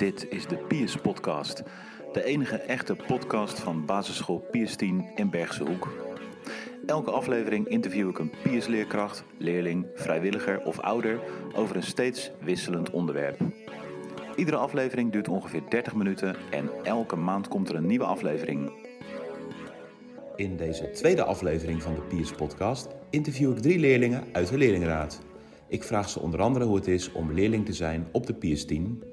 Dit is de Piers Podcast. De enige echte podcast van basisschool Piers 10 in Bergse Hoek. Elke aflevering interview ik een Piers leerkracht, leerling, vrijwilliger of ouder over een steeds wisselend onderwerp. Iedere aflevering duurt ongeveer 30 minuten en elke maand komt er een nieuwe aflevering. In deze tweede aflevering van de Piers Podcast interview ik drie leerlingen uit de leerlingenraad. Ik vraag ze onder andere hoe het is om leerling te zijn op de Piers 10.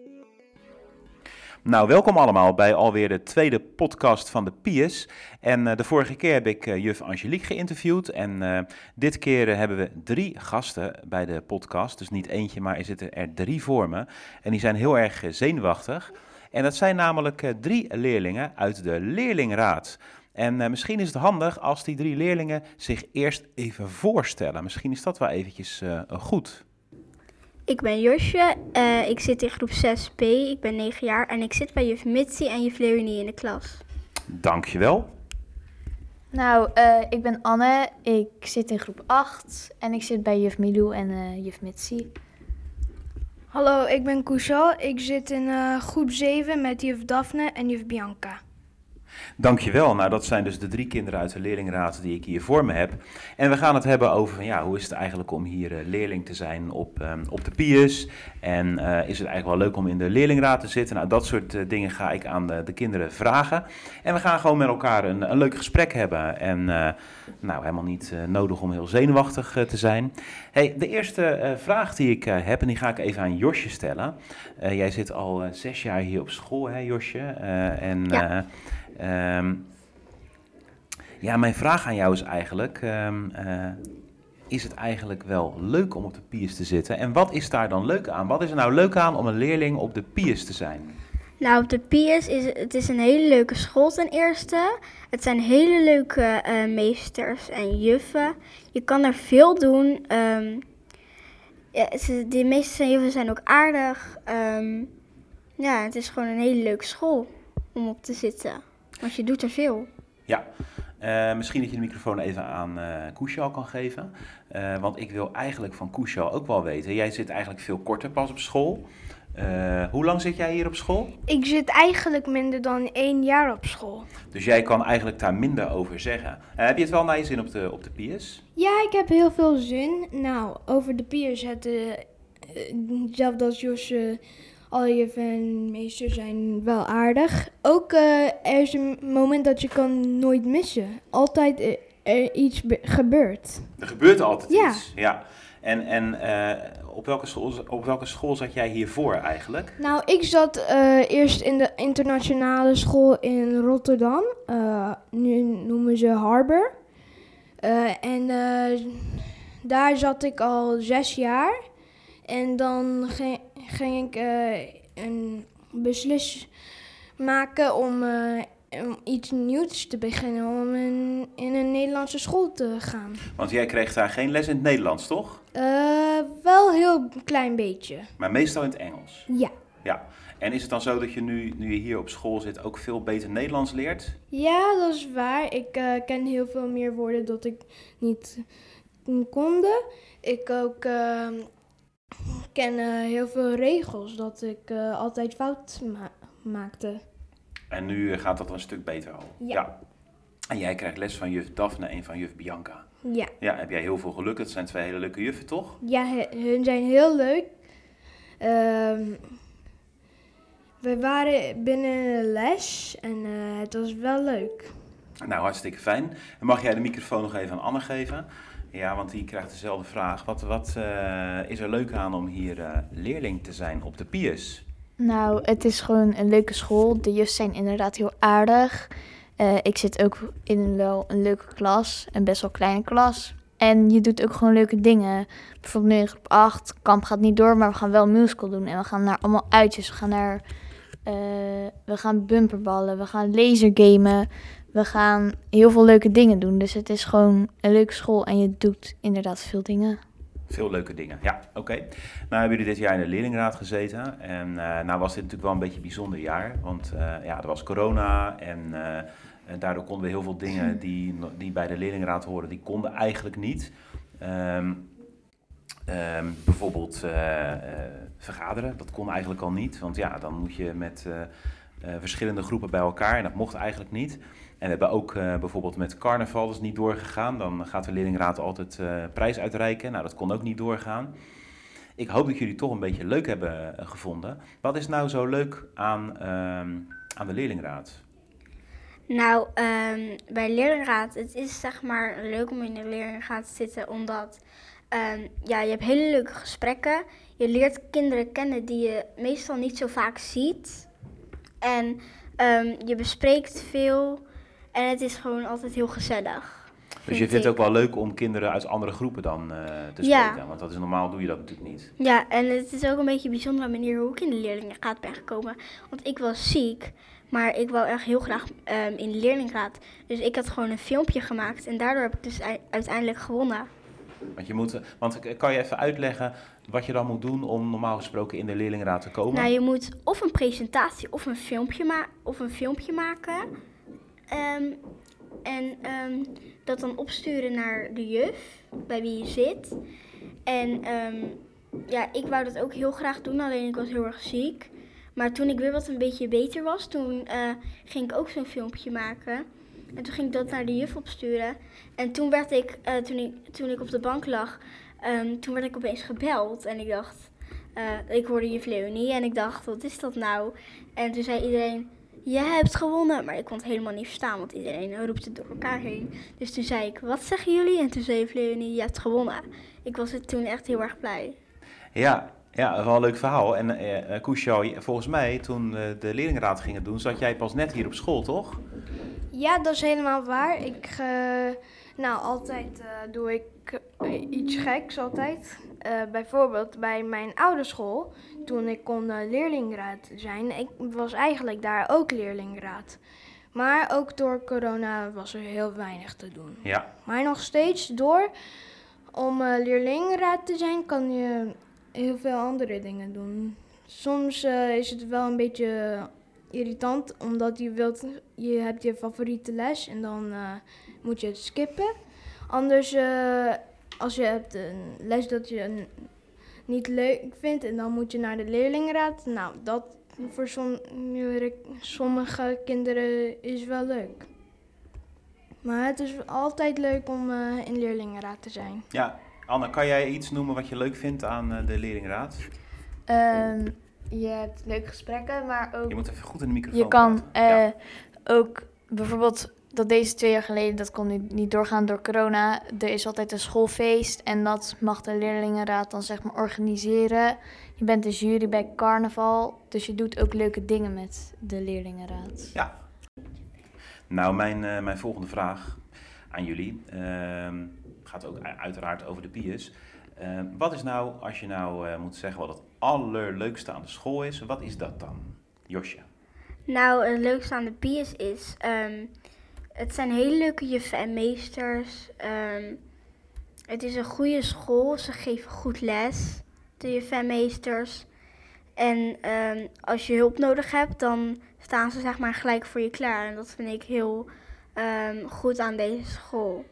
Nou, welkom allemaal bij alweer de tweede podcast van de Piers. En uh, de vorige keer heb ik uh, juf Angelique geïnterviewd. En uh, dit keer hebben we drie gasten bij de podcast. Dus niet eentje, maar er zitten er drie voor me. En die zijn heel erg zenuwachtig. En dat zijn namelijk drie leerlingen uit de leerlingraad. En misschien is het handig als die drie leerlingen zich eerst even voorstellen. Misschien is dat wel eventjes goed. Ik ben Josje, uh, ik zit in groep 6b, ik ben 9 jaar en ik zit bij juf Mitsi en juf Leonie in de klas. Dankjewel. Nou, ik ben Anne, ik zit in groep 8 en ik zit bij juf Milou en juf Mitsi. Hallo, ik ben Kushal, ik zit in groep 7 met juf Daphne en juf Bianca. Dankjewel. Nou, dat zijn dus de drie kinderen uit de leerlingraad die ik hier voor me heb. En we gaan het hebben over, ja, hoe is het eigenlijk om hier uh, leerling te zijn op, um, op de PIUS? En uh, is het eigenlijk wel leuk om in de leerlingraad te zitten? Nou, dat soort uh, dingen ga ik aan de, de, kinderen vragen. En we gaan gewoon met elkaar een, een leuk gesprek hebben. En nou, helemaal niet nodig om heel zenuwachtig te zijn. Hey, de eerste vraag die ik heb, en die ga ik even aan Josje stellen. jij zit al zes jaar hier op school, hè Josje? en... Ja. Um, ja, mijn vraag aan jou is eigenlijk: um, uh, is het eigenlijk wel leuk om op de piers te zitten? En wat is daar dan leuk aan? Wat is er nou leuk aan om een leerling op de piers te zijn? Nou, op de piers is het is een hele leuke school ten eerste. Het zijn hele leuke uh, meesters en juffen. Je kan er veel doen. Um, ja, de meeste juffen zijn ook aardig. ja, het is gewoon een hele leuke school om op te zitten. Want je doet er veel. Ja, uh, misschien dat je de microfoon even aan uh, Koeshal kan geven. Uh, want ik wil eigenlijk van Koeshal ook wel weten. Jij zit eigenlijk veel korter pas op school. hoe lang zit jij hier op school? Ik zit eigenlijk minder dan één jaar op school. Dus jij kan eigenlijk daar minder over zeggen. heb je het wel naar je zin op de, op de piers? Ja, ik heb heel veel zin. Nou, over de piers, het, hetzelfde als Jos al je meesters zijn wel aardig. Ook uh, er is een moment dat je kan nooit missen. Altijd uh, er iets gebeurt. Er gebeurt altijd ja. iets. Ja. En, en uh, op, welke school, op welke school zat jij hiervoor eigenlijk? Nou, ik zat eerst in de internationale school in Rotterdam. nu noemen ze Harbor. en daar zat ik al zes jaar. En dan ging, ging ik uh, een beslis maken om, uh, om, iets nieuws te beginnen, om in, in, een Nederlandse school te gaan. Want jij kreeg daar geen les in het Nederlands, toch? Uh, wel een heel klein beetje. Maar meestal in het Engels? Ja. Ja. En is het dan zo dat je nu, nu je hier op school zit ook veel beter Nederlands leert? Ja, dat is waar. Ik ken heel veel meer woorden dat ik niet konde. Ik ook ik ken uh, heel veel regels dat ik uh, altijd fout ma maakte. En nu uh, gaat dat een stuk beter al? Ja. ja. En jij krijgt les van juf Daphne en van juf Bianca? Ja. Ja, heb jij heel veel geluk. Het zijn twee hele leuke juffen, toch? Ja, hun zijn heel leuk. Um, we waren binnen een les en het was wel leuk. Nou, hartstikke fijn. En mag jij de microfoon nog even aan Anne geven? Ja, want die krijgt dezelfde vraag. Wat, wat uh, is er leuk aan om hier uh, leerling te zijn op de PIUS? Nou, het is gewoon een leuke school. De juf zijn inderdaad heel aardig. Uh, ik zit ook in wel een leuke klas, een best wel kleine klas. En je doet ook gewoon leuke dingen. Bijvoorbeeld nu in groep 8, kamp gaat niet door, maar we gaan wel een musical doen. En we gaan naar allemaal uitjes. We gaan naar, we gaan bumperballen, we gaan lasergamen we gaan heel veel leuke dingen doen. Dus het is gewoon een leuke school en je doet inderdaad veel dingen. Veel leuke dingen, ja, oké. Nou hebben jullie dit jaar in de leerlingraad gezeten. En uh, nou was dit natuurlijk wel een beetje een bijzonder jaar. Want uh, ja, er was corona en, uh, en, daardoor konden we heel veel dingen die, die bij de leerlingraad horen, die konden eigenlijk niet. Um, Ehm, bijvoorbeeld eh, eh, vergaderen, dat kon eigenlijk al niet. Want ja, dan moet je met eh, eh, verschillende groepen bij elkaar en dat mocht eigenlijk niet. En we hebben ook eh, bijvoorbeeld met carnaval, is niet doorgegaan. Dan gaat de leerlingraad altijd eh, prijs uitreiken. Nou, dat kon ook niet doorgaan. Ik hoop dat jullie toch een beetje leuk hebben eh, gevonden. Wat is nou zo leuk aan, ehm, aan de leerlingraad? Nou, ehm, bij leerlingraad, het is zeg maar leuk om in de leerlingraad te zitten, omdat ehm, ja, je hebt hele leuke gesprekken. Je leert kinderen kennen die je meestal niet zo vaak ziet. En ehm, je bespreekt veel en het is gewoon altijd heel gezellig. Dus je vind vindt het ook wel leuk om kinderen uit andere groepen dan eh, te Ja. spreken? Want dat is normaal doe je dat natuurlijk niet. Ja, en het is ook een beetje een bijzondere manier hoe ik in de leerlingenraad ben gekomen. Want ik was ziek, maar ik wou echt heel graag ehm, in de leerlingenraad. Dus ik had gewoon een filmpje gemaakt en daardoor heb ik dus ei- uiteindelijk gewonnen. Want, je moet, want kan je even uitleggen wat je dan moet doen om normaal gesproken in de leerlingenraad te komen? Nou, je moet of een presentatie of een filmpje, ma- of een filmpje maken. Ehm, en ehm, dat dan opsturen naar de juf bij wie je zit. En ehm, ja, ik wou dat ook heel graag doen, alleen ik was heel erg ziek. Maar toen ik weer wat een beetje beter was, toen eh, ging ik ook zo'n filmpje maken. En toen ging ik dat naar de juf opsturen. En toen werd ik, eh, toen ik, toen ik op de bank lag, ehm, toen werd ik opeens gebeld. En ik dacht, eh, ik hoorde juf Leonie en ik dacht, wat is dat nou? En toen zei iedereen, je hebt gewonnen. Maar ik kon het helemaal niet verstaan, want iedereen roept het door elkaar heen. Dus toen zei ik, wat zeggen jullie? En toen zei juf Leonie, je hebt gewonnen. Ik was er toen echt heel erg blij. Ja, ja, wel een leuk verhaal. En je- volgens mij toen de leerlingenraad gingen doen, zat jij pas net hier op school, toch? Ja, dat is helemaal waar. Ik, eh, nou, altijd eh, doe ik eh, iets geks altijd. Bijvoorbeeld bij mijn oude school, toen ik kon leerlingraad zijn, ik was eigenlijk daar ook leerlingraad. Maar ook door corona was er heel weinig te doen. Ja. Maar nog steeds door, om leerlingenraad te zijn, kan je heel veel andere dingen doen. Soms is het wel een beetje irritant, omdat je wilt, je hebt je favoriete les en dan eh, moet je het skippen. Anders, eh, als je hebt een les dat je niet leuk vindt en dan moet je naar de leerlingenraad. Nou, dat voor som- sommige kinderen is wel leuk. Maar het is altijd leuk om eh, in leerlingenraad te zijn. Ja, Anne, kan jij iets noemen wat je leuk vindt aan de leerlingenraad? Ehm, je hebt leuke gesprekken, maar ook Je moet even goed in de microfoon je kan. Ja. eh, ook bijvoorbeeld dat deze twee jaar geleden, dat kon nu niet doorgaan door corona. Er is altijd een schoolfeest en dat mag de leerlingenraad dan zeg maar organiseren. Je bent de jury bij carnaval, dus je doet ook leuke dingen met de leerlingenraad. Ja. Nou, mijn, eh, mijn volgende vraag aan jullie ehm, gaat ook uiteraard over de PIES. Ehm, wat is nou, als je nou eh, moet zeggen wat het allerleukste aan de school is, wat is dat dan? Josje. Nou, het leukste aan de PIS is, ehm, het zijn hele leuke juffen en meesters. Ehm, het is een goede school, ze geven goed les, de juffen en meesters. En ehm, als je hulp nodig hebt, dan staan ze zeg maar gelijk voor je klaar. En dat vind ik heel goed aan deze school.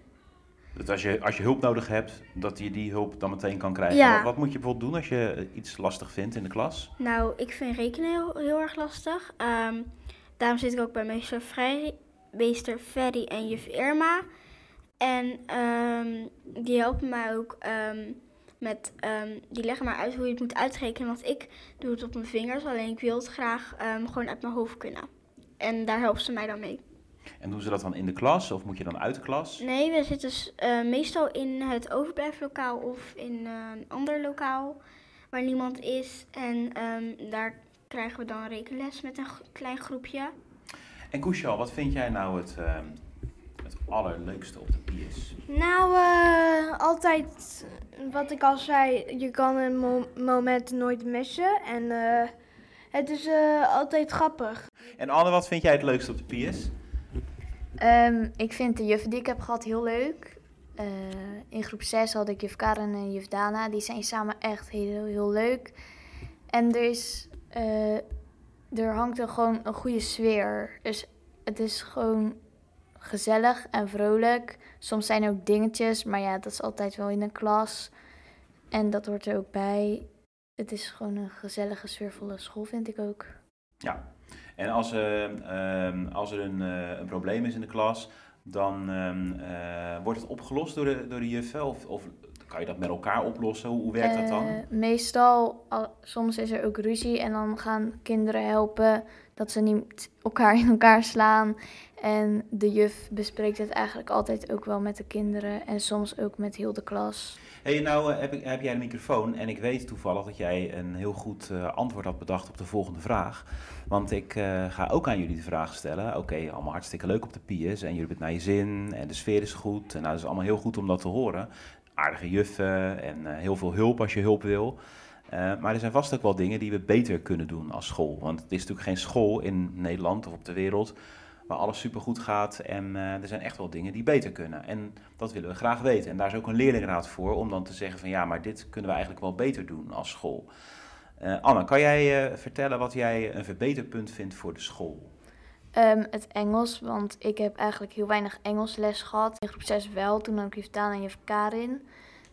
Dat als je, als je hulp nodig hebt, dat je die hulp dan meteen kan krijgen. Ja. Wat, wat moet je bijvoorbeeld doen als je iets lastig vindt in de klas? Nou, ik vind rekenen heel, heel erg lastig. Ehm, daarom zit ik ook bij meester, Vrij, meester Ferry en juf Irma. En ehm, die helpen mij ook ehm, met, die leggen mij uit hoe je het moet uitrekenen. Want ik doe het op mijn vingers, alleen ik wil het graag gewoon uit mijn hoofd kunnen. En daar helpen ze mij dan mee. En doen ze dat dan in de klas of moet je dan uit de klas? Nee, we zitten eh, meestal in het overblijflokaal of in eh, een ander lokaal waar niemand is. En ehm, daar krijgen we dan rekenles met een klein groepje. En Koesjo, wat vind jij nou het, ehm, het allerleukste op de PIES? Nou, eh, altijd wat ik al zei, je kan een mo- moment nooit missen. En eh, het is eh, altijd grappig. En Anne, wat vind jij het leukste op de PIES? Ehm, ik vind de juffen die ik heb gehad heel leuk. Eh, in groep 6 had ik juf Karen en juf Dana. Die zijn samen echt heel, heel leuk. En er, is, eh, er hangt er gewoon een goede sfeer. Dus het is gewoon gezellig en vrolijk. Soms zijn er ook dingetjes, maar ja, dat is altijd wel in een klas. En dat hoort er ook bij. Het is gewoon een gezellige, sfeervolle school, vind ik ook. Ja, en als, eh, ehm, als er een, eh, een probleem is in de klas, dan ehm, eh, wordt het opgelost door de, door de juffen? Of, kan je dat met elkaar oplossen? Hoe, werkt dat dan? Meestal, al- soms is er ook ruzie en dan gaan kinderen helpen dat ze niet elkaar in elkaar slaan. En de juf bespreekt het eigenlijk altijd ook wel met de kinderen en soms ook met heel de klas. hey, nou eh, heb, ik, heb jij een microfoon en ik weet toevallig dat jij een heel goed eh, antwoord had bedacht op de volgende vraag. Want ik eh, ga ook aan jullie de vraag stellen. Oké, allemaal hartstikke leuk op de piers en jullie hebben het naar je zin en de sfeer is goed. En nou, dat is allemaal heel goed om dat te horen. Aardige juffen en heel veel hulp als je hulp wil. Eh, maar er zijn vast ook wel dingen die we beter kunnen doen als school. Want het is natuurlijk geen school in Nederland of op de wereld waar alles supergoed gaat. En eh, er zijn echt wel dingen die beter kunnen. En dat willen we graag weten. En daar is ook een leerlingraad voor om dan te zeggen van ja, maar dit kunnen we eigenlijk wel beter doen als school. Eh, Anne, kan jij vertellen wat jij een verbeterpunt vindt voor de school? Ehm, het Engels, want ik heb eigenlijk heel weinig Engelsles gehad. In groep 6 wel, toen had ik juf Daan en juf Karin.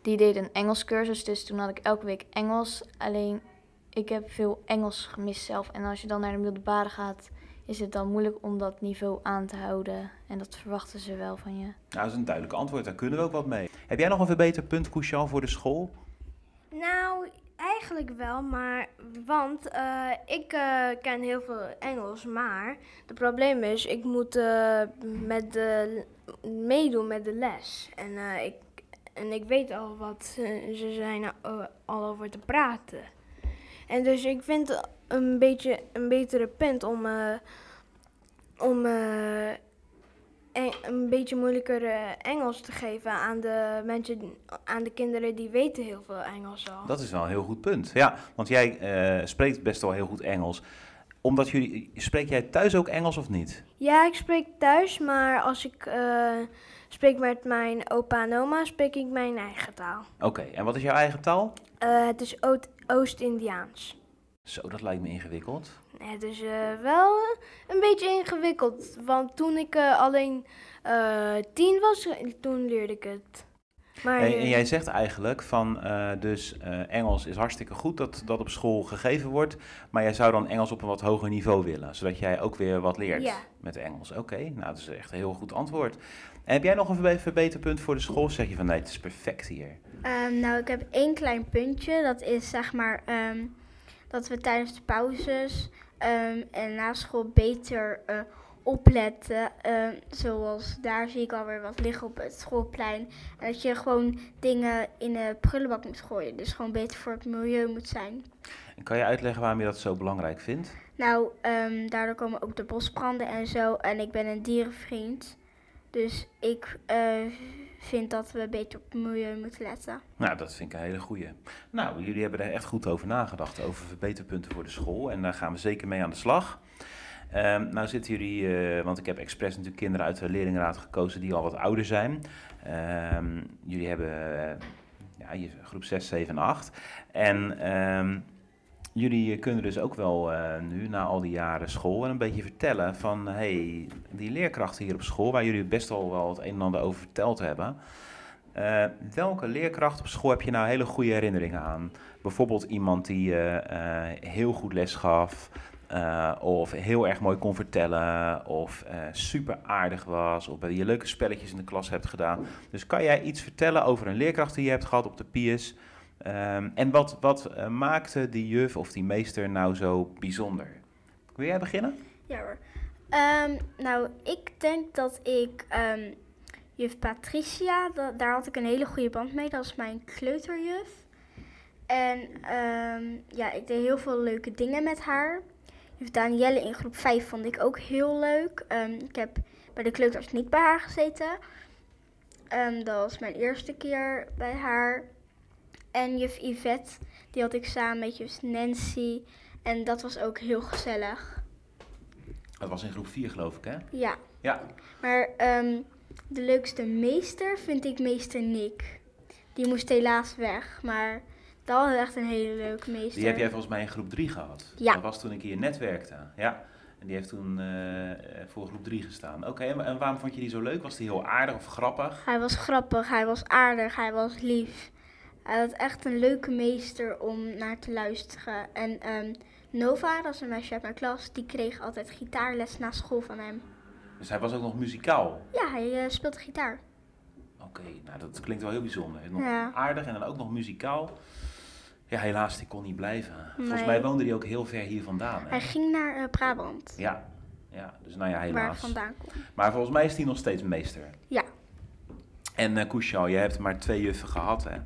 Die deden een Engelscursus, dus toen had ik elke week Engels. Alleen, ik heb veel Engels gemist zelf. En als je dan naar de middelbare gaat, is het dan moeilijk om dat niveau aan te houden. En dat verwachten ze wel van je. Nou, dat is een duidelijk antwoord, daar kunnen we ook wat mee. Heb jij nog een verbeterpunt, Koesjan, voor de school? Nou, eigenlijk wel, maar want eh, ik eh, ken heel veel Engels, maar het probleem is, ik moet eh, met de, meedoen met de les. En, eh, ik, en ik weet al wat ze zijn eh, al over te praten. En dus ik vind het een beetje een betere punt om, eh, om eh, en- een beetje moeilijker Engels te geven aan de mensen, aan de kinderen die weten heel veel Engels al. Dat is wel een heel goed punt. Ja, want jij spreekt best wel heel goed Engels. Omdat jullie, spreek jij thuis ook Engels of niet? Ja, ik spreek thuis, maar als ik spreek met mijn opa en oma, spreek ik mijn eigen taal. Oké, en wat is jouw eigen taal? Eh, het is Oost-Indiaans. Zo, dat lijkt me ingewikkeld. Het is eh, wel een beetje ingewikkeld, want toen ik eh, alleen eh, tien was, toen leerde ik het. Maar en eh, jij zegt eigenlijk van, eh, dus eh, Engels is hartstikke goed dat dat op school gegeven wordt, maar jij zou dan Engels op een wat hoger niveau willen, zodat jij ook weer wat leert Ja. met Engels. Oké, nou dat is echt een heel goed antwoord. En heb jij nog een verbe- verbeterpunt voor de school? Zeg je van nee, het is perfect hier. Ehm, nou, ik heb één klein puntje. Dat is zeg maar ehm, dat we tijdens de pauzes ehm, en na school beter eh, opletten. Zoals daar zie ik alweer wat liggen op het schoolplein. En dat je gewoon dingen in de prullenbak moet gooien. Dus gewoon beter voor het milieu moet zijn. En kan je uitleggen waarom je dat zo belangrijk vindt? Nou, daardoor komen ook de bosbranden en zo. En ik ben een dierenvriend. Dus ik eh, vind dat we beter op het milieu moeten letten. Nou, dat vind ik een hele goeie. Nou, jullie hebben er echt goed over nagedacht, over verbeterpunten voor de school. En daar gaan we zeker mee aan de slag. Ehm, nou zitten jullie, eh, want ik heb expres natuurlijk kinderen uit de leerlingenraad gekozen die al wat ouder zijn. Ehm, jullie hebben eh, ja, groep 6, 7 en 8. En ehm, jullie kunnen dus ook wel eh, nu, na al die jaren school, een beetje vertellen van... hey, die leerkrachten hier op school, waar jullie best al wel het een en ander over verteld hebben... Eh, welke leerkracht op school heb je nou hele goede herinneringen aan? Bijvoorbeeld iemand die eh, eh, heel goed les gaf, eh, of heel erg mooi kon vertellen, of eh, super aardig was, of bij je leuke spelletjes in de klas hebt gedaan. Dus kan jij iets vertellen over een leerkracht die je hebt gehad op de PIS? Ehm, en wat, wat eh, maakte die juf of die meester nou zo bijzonder? Wil jij beginnen? Ja hoor. Ehm, nou, ik denk dat ik ehm, juf Patricia, da- daar had ik een hele goede band mee. Dat is mijn kleuterjuf. En ja, ik deed heel veel leuke dingen met haar. Juf Danielle in groep 5 vond ik ook heel leuk. Ik heb bij de kleuters niet bij haar gezeten. Dat was mijn eerste keer bij haar. En juf Yvette, die had ik samen met juf Nancy. En dat was ook heel gezellig. Dat was in groep 4 geloof ik hè? Ja. Ja. Maar ehm, de leukste meester vind ik meester Nick. Die moest helaas weg, maar dat was echt een hele leuke meester. Die heb jij volgens mij in groep 3 gehad. Ja. Dat was toen ik hier net werkte. Ja. En die heeft toen eh, eh, voor groep 3 gestaan. Oké, en, en waarom vond je die zo leuk? Was die heel aardig of grappig? Hij was grappig, hij was aardig, hij was lief. Hij had echt een leuke meester om naar te luisteren. En ehm, Nova, dat is een meisje uit mijn klas, die kreeg altijd gitaarles na school van hem. Dus hij was ook nog muzikaal. Ja, hij eh, speelde gitaar. Oké, nou dat klinkt wel heel bijzonder. Nog Ja. aardig en dan ook nog muzikaal. Ja, helaas, die kon niet blijven. Volgens mij woonde hij ook heel ver hier vandaan. Hè? Hij ging naar eh, Brabant, Ja. ja, dus nou ja, waar helaas. vandaan kom. Maar volgens mij is hij nog steeds meester. Ja. En eh Kushal, jij hebt maar twee juffen gehad, hè?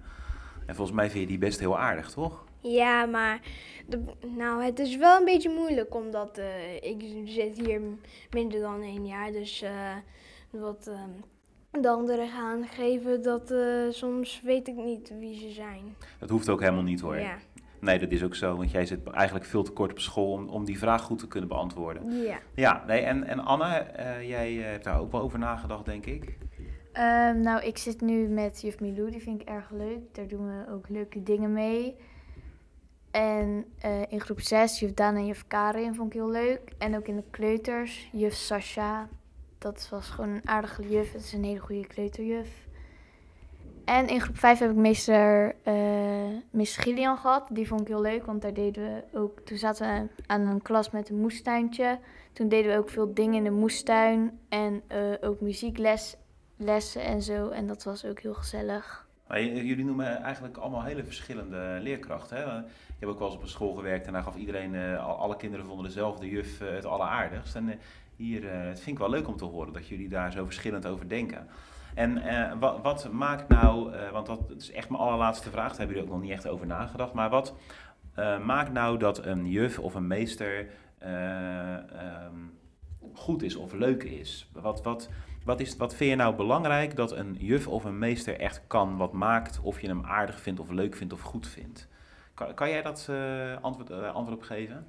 En volgens mij vind je die best heel aardig, toch? Ja, maar de, nou, het is wel een beetje moeilijk omdat eh, ik zit hier minder dan één jaar. Dus eh, wat eh, de anderen gaan geven, dat soms weet ik niet wie ze zijn. Dat hoeft ook helemaal niet, hoor. Ja. Nee, dat is ook zo, want jij zit eigenlijk veel te kort op school om, om die vraag goed te kunnen beantwoorden. ja. Ja, nee, en, en Anne, jij hebt daar ook wel over nagedacht, denk ik. Ehm, nou, ik zit nu met juf Milou, die vind ik erg leuk. Daar doen we ook leuke dingen mee. En eh, in groep 6, juf Daan en juf Karin vond ik heel leuk. En ook in de kleuters, juf Sasha. Dat was gewoon een aardige juf. Het is een hele goede kleuterjuf. En in groep 5 heb ik meester eh Miss Gillian gehad. Die vond ik heel leuk, want daar deden we ook... Toen zaten we aan een klas met een moestuintje. Toen deden we ook veel dingen in de moestuin. En eh, ook muziekles lessen en zo. En dat was ook heel gezellig. Maar jullie noemen eigenlijk allemaal hele verschillende leerkrachten. Hè? Ik heb ook wel eens op een school gewerkt en daar gaf iedereen, eh, al- alle kinderen vonden dezelfde juf eh, het alleraardigst. En eh, hier, het vind ik wel leuk om te horen dat jullie daar zo verschillend over denken. En wat, wat maakt nou, want dat is echt mijn allerlaatste vraag, daar hebben jullie ook nog niet echt over nagedacht, maar wat maakt nou dat een juf of een meester eh, ehm, goed is of leuk is? Wat, wat, wat, is, wat vind je nou belangrijk dat een juf of een meester echt kan, wat maakt of je hem aardig vindt of leuk vindt of goed vindt? Kan, kan jij dat eh, antwoord, eh, antwoord op geven?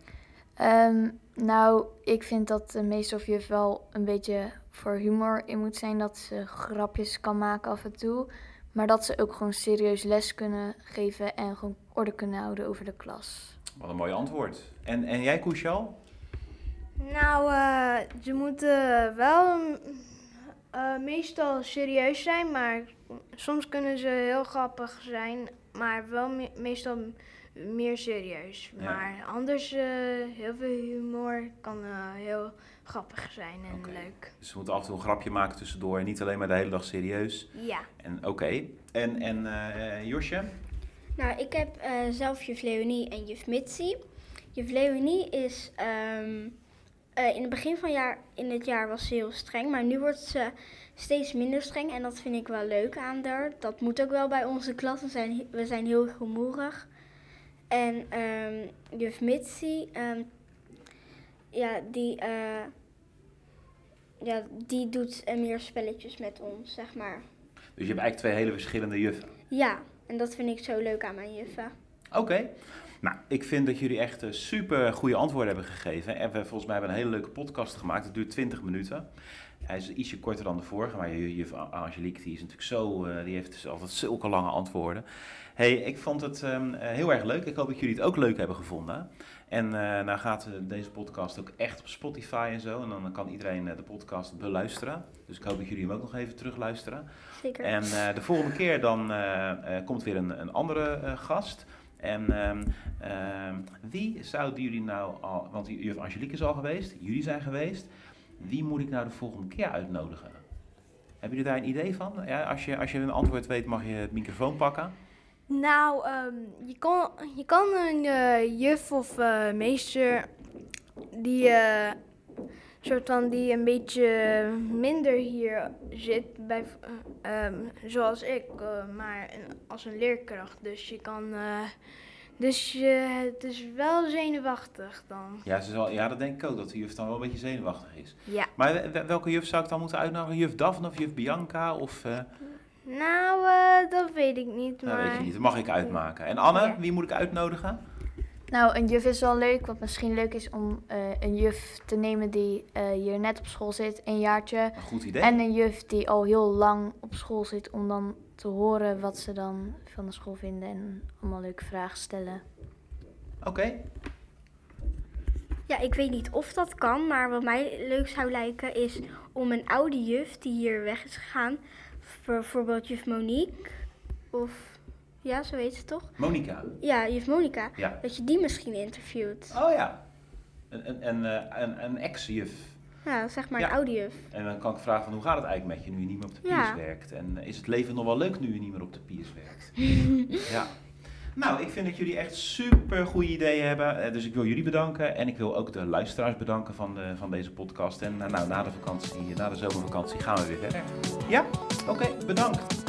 Ehm, nou, ik vind dat de meester of juf wel een beetje voor humor in moet zijn. Dat ze grapjes kan maken af en toe. Maar dat ze ook gewoon serieus les kunnen geven en gewoon orde kunnen houden over de klas. Wat een mooi antwoord. En, en jij, Kushal? Nou, eh, ze moeten wel eh, meestal serieus zijn, maar soms kunnen ze heel grappig zijn, maar wel me- meestal meer serieus. Ja. Maar anders, eh, heel veel humor kan eh, heel grappig zijn en leuk. Dus we moeten af en toe een grapje maken tussendoor en niet alleen maar de hele dag serieus. Ja. En oké. En, en eh, Josje? Nou, ik heb eh, zelf juf Leonie en juf Mitzi. Juf Leonie is ehm, eh, in het begin van jaar, in het jaar was ze heel streng, maar nu wordt ze steeds minder streng en dat vind ik wel leuk aan haar. Dat moet ook wel bij onze klas, we zijn, we zijn heel rumoerig. En ehm, juf Mitzi, ehm, ja, die, eh, ja, die doet eh, meer spelletjes met ons, zeg maar. Dus je hebt eigenlijk twee hele verschillende juffen. Ja, en dat vind ik zo leuk aan mijn juffen. Oké. Nou, ik vind dat jullie echt eh, super goede antwoorden hebben gegeven. En we volgens mij hebben een hele leuke podcast gemaakt. Het duurt 20 minuten. Hij is ietsje korter dan de vorige, maar je juf Angelique die is natuurlijk zo, eh, die heeft dus altijd zulke lange antwoorden. hey, ik vond het ehm, eh, heel erg leuk. Ik hoop dat jullie het ook leuk hebben gevonden. En nou gaat deze podcast ook echt op Spotify en zo. En dan kan iedereen de podcast beluisteren. Dus ik hoop dat jullie hem ook nog even terugluisteren. Zeker. En de volgende keer dan komt weer een, een andere gast. En ehm, ehm, wie zouden jullie nou al, want juf Angelique is al geweest, jullie zijn geweest. Wie moet ik nou de volgende keer uitnodigen? Hebben jullie daar een idee van? Ja, als, je, als je een antwoord weet, mag je het microfoon pakken. Nou, ehm, je, kan, je kan een eh, juf of eh, meester die, eh, soort van, die een beetje minder hier zit, bij, eh, ehm, zoals ik, eh, maar als een leerkracht. Dus je kan, eh, dus je, het is wel zenuwachtig dan. Ja, ze zal, ja, dat denk ik ook, dat de juf dan wel een beetje zenuwachtig is. Ja. Maar we- we- welke juf zou ik dan moeten uitnodigen? Juf Daphne of juf Bianca? Of, eh, Nou, dat weet ik niet, maar... weet je niet, dat mag ik uitmaken. En Anne, Ja. wie moet ik uitnodigen? Nou, een juf is wel leuk. Wat misschien leuk is om eh, een juf te nemen die eh, hier net op school zit, een jaartje. Een goed idee. En een juf die al heel lang op school zit om dan te horen wat ze dan van de school vinden en allemaal leuke vragen stellen. Oké, Ja, ik weet niet of dat kan, maar wat mij leuk zou lijken is om een oude juf die hier weg is gegaan, bijvoorbeeld juf Monique, of ja, zo heet ze toch? Monica. Ja, juf Monica. Ja. Dat je die misschien interviewt. Oh ja. Een, een, een, eh, een, een ex-juf. Ja, zeg maar Ja. een oude juf. En dan kan ik vragen van hoe gaat het eigenlijk met je nu je niet meer op de Ja. piers werkt? En eh, is het leven nog wel leuk nu je niet meer op de piers werkt? ja. Nou, ik vind dat jullie echt super goede ideeën hebben. Eh, Dus ik wil jullie bedanken. En ik wil ook de luisteraars bedanken van, de, van deze podcast. En nou, na de vakantie, na de zomervakantie gaan we weer verder. Ja? Oké, bedankt.